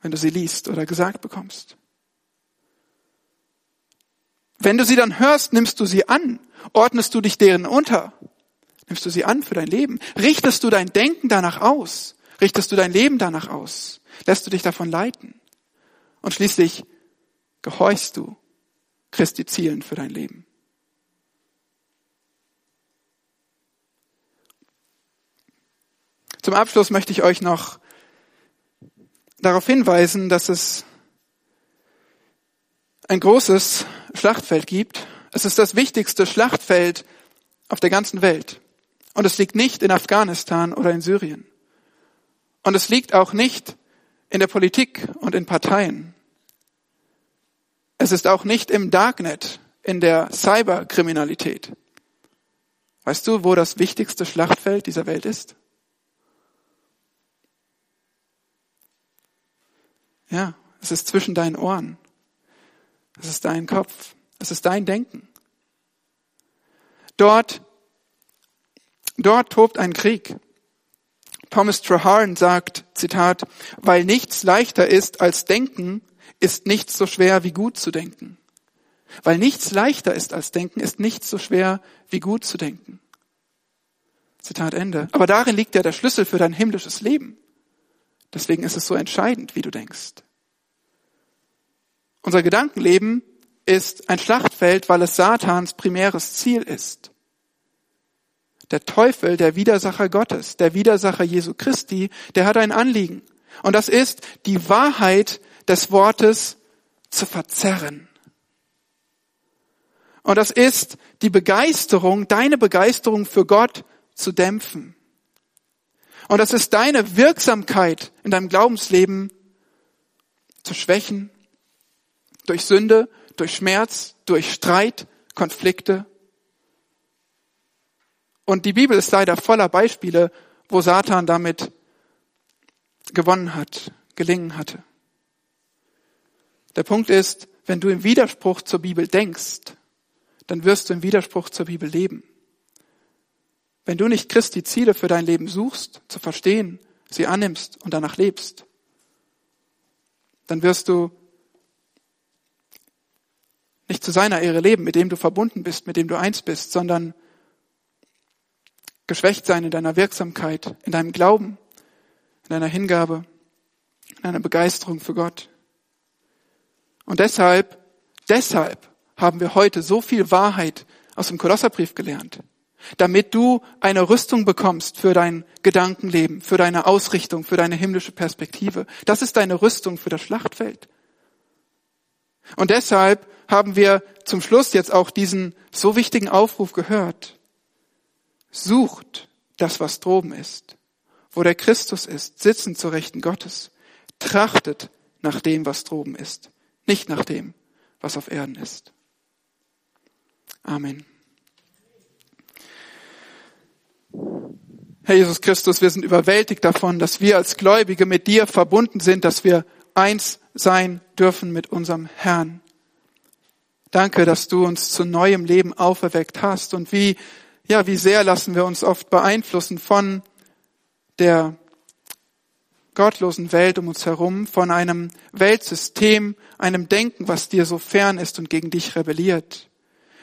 [SPEAKER 1] wenn du sie liest oder gesagt bekommst? Wenn du sie dann hörst, nimmst du sie an, ordnest du dich deren unter, Nimmst du sie an für dein Leben? Richtest du dein Denken danach aus? Richtest du dein Leben danach aus? Lässt du dich davon leiten? Und schließlich gehorchst du Christi Zielen für dein Leben. Zum Abschluss möchte ich euch noch darauf hinweisen, dass es ein großes Schlachtfeld gibt. Es ist das wichtigste Schlachtfeld auf der ganzen Welt. Und es liegt nicht in Afghanistan oder in Syrien. Und es liegt auch nicht in der Politik und in Parteien. Es ist auch nicht im Darknet, in der Cyberkriminalität. Weißt du, wo das wichtigste Schlachtfeld dieser Welt ist? Ja, es ist zwischen deinen Ohren. Es ist dein Kopf. Es ist dein Denken. Dort, dort tobt ein Krieg. Thomas Traherne sagt, Zitat, weil nichts leichter ist als denken, ist nichts so schwer wie gut zu denken. Weil nichts leichter ist als denken, ist nichts so schwer wie gut zu denken. Zitat Ende. Aber darin liegt ja der Schlüssel für dein himmlisches Leben. Deswegen ist es so entscheidend, wie du denkst. Unser Gedankenleben ist ein Schlachtfeld, weil es Satans primäres Ziel ist. Der Teufel, der Widersacher Gottes, der Widersacher Jesu Christi, der hat ein Anliegen. Und das ist, die Wahrheit des Wortes zu verzerren. Und das ist die Begeisterung, deine Begeisterung für Gott zu dämpfen. Und das ist deine Wirksamkeit in deinem Glaubensleben zu schwächen durch Sünde, durch Schmerz, durch Streit, Konflikte. Und die Bibel ist leider voller Beispiele, wo Satan damit gewonnen hat, gelingen hatte. Der Punkt ist, wenn du im Widerspruch zur Bibel denkst, dann wirst du im Widerspruch zur Bibel leben. Wenn du nicht Christi Ziele für dein Leben suchst, zu verstehen, sie annimmst und danach lebst, dann wirst du nicht zu seiner Ehre leben, mit dem du verbunden bist, mit dem du eins bist, sondern geschwächt sein in deiner Wirksamkeit, in deinem Glauben, in deiner Hingabe, in deiner Begeisterung für Gott. Und deshalb, deshalb haben wir heute so viel Wahrheit aus dem Kolosserbrief gelernt damit du eine Rüstung bekommst für dein Gedankenleben, für deine Ausrichtung, für deine himmlische Perspektive. Das ist deine Rüstung für das Schlachtfeld. Und deshalb haben wir zum Schluss jetzt auch diesen so wichtigen Aufruf gehört. Sucht das, was droben ist, wo der Christus ist, sitzend zur Rechten Gottes. Trachtet nach dem, was droben ist, nicht nach dem, was auf Erden ist. Amen. Herr Jesus Christus, wir sind überwältigt davon, dass wir als Gläubige mit dir verbunden sind, dass wir eins sein dürfen mit unserem Herrn. Danke, dass du uns zu neuem Leben auferweckt hast und wie, ja, wie sehr lassen wir uns oft beeinflussen von der gottlosen Welt um uns herum, von einem Weltsystem, einem Denken, was dir so fern ist und gegen dich rebelliert.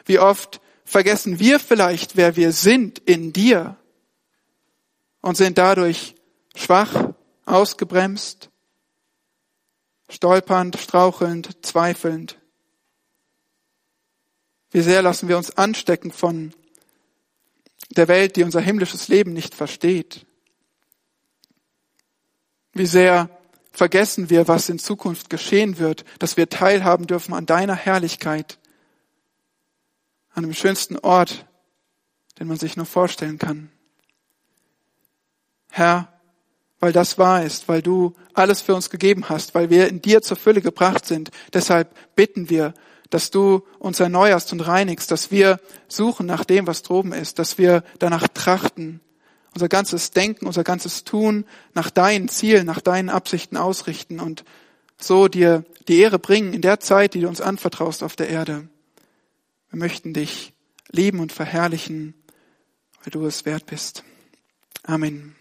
[SPEAKER 1] Wie oft vergessen wir vielleicht, wer wir sind in dir und sind dadurch schwach, ausgebremst, stolpernd, strauchelnd, zweifelnd. Wie sehr lassen wir uns anstecken von der Welt, die unser himmlisches Leben nicht versteht. Wie sehr vergessen wir, was in Zukunft geschehen wird, dass wir teilhaben dürfen an deiner Herrlichkeit, an dem schönsten Ort, den man sich nur vorstellen kann. Herr, weil das wahr ist, weil du alles für uns gegeben hast, weil wir in dir zur Fülle gebracht sind. Deshalb bitten wir, dass du uns erneuerst und reinigst, dass wir suchen nach dem, was droben ist, dass wir danach trachten, unser ganzes Denken, unser ganzes Tun nach deinen Zielen, nach deinen Absichten ausrichten und so dir die Ehre bringen in der Zeit, die du uns anvertraust auf der Erde. Wir möchten dich lieben und verherrlichen, weil du es wert bist. Amen.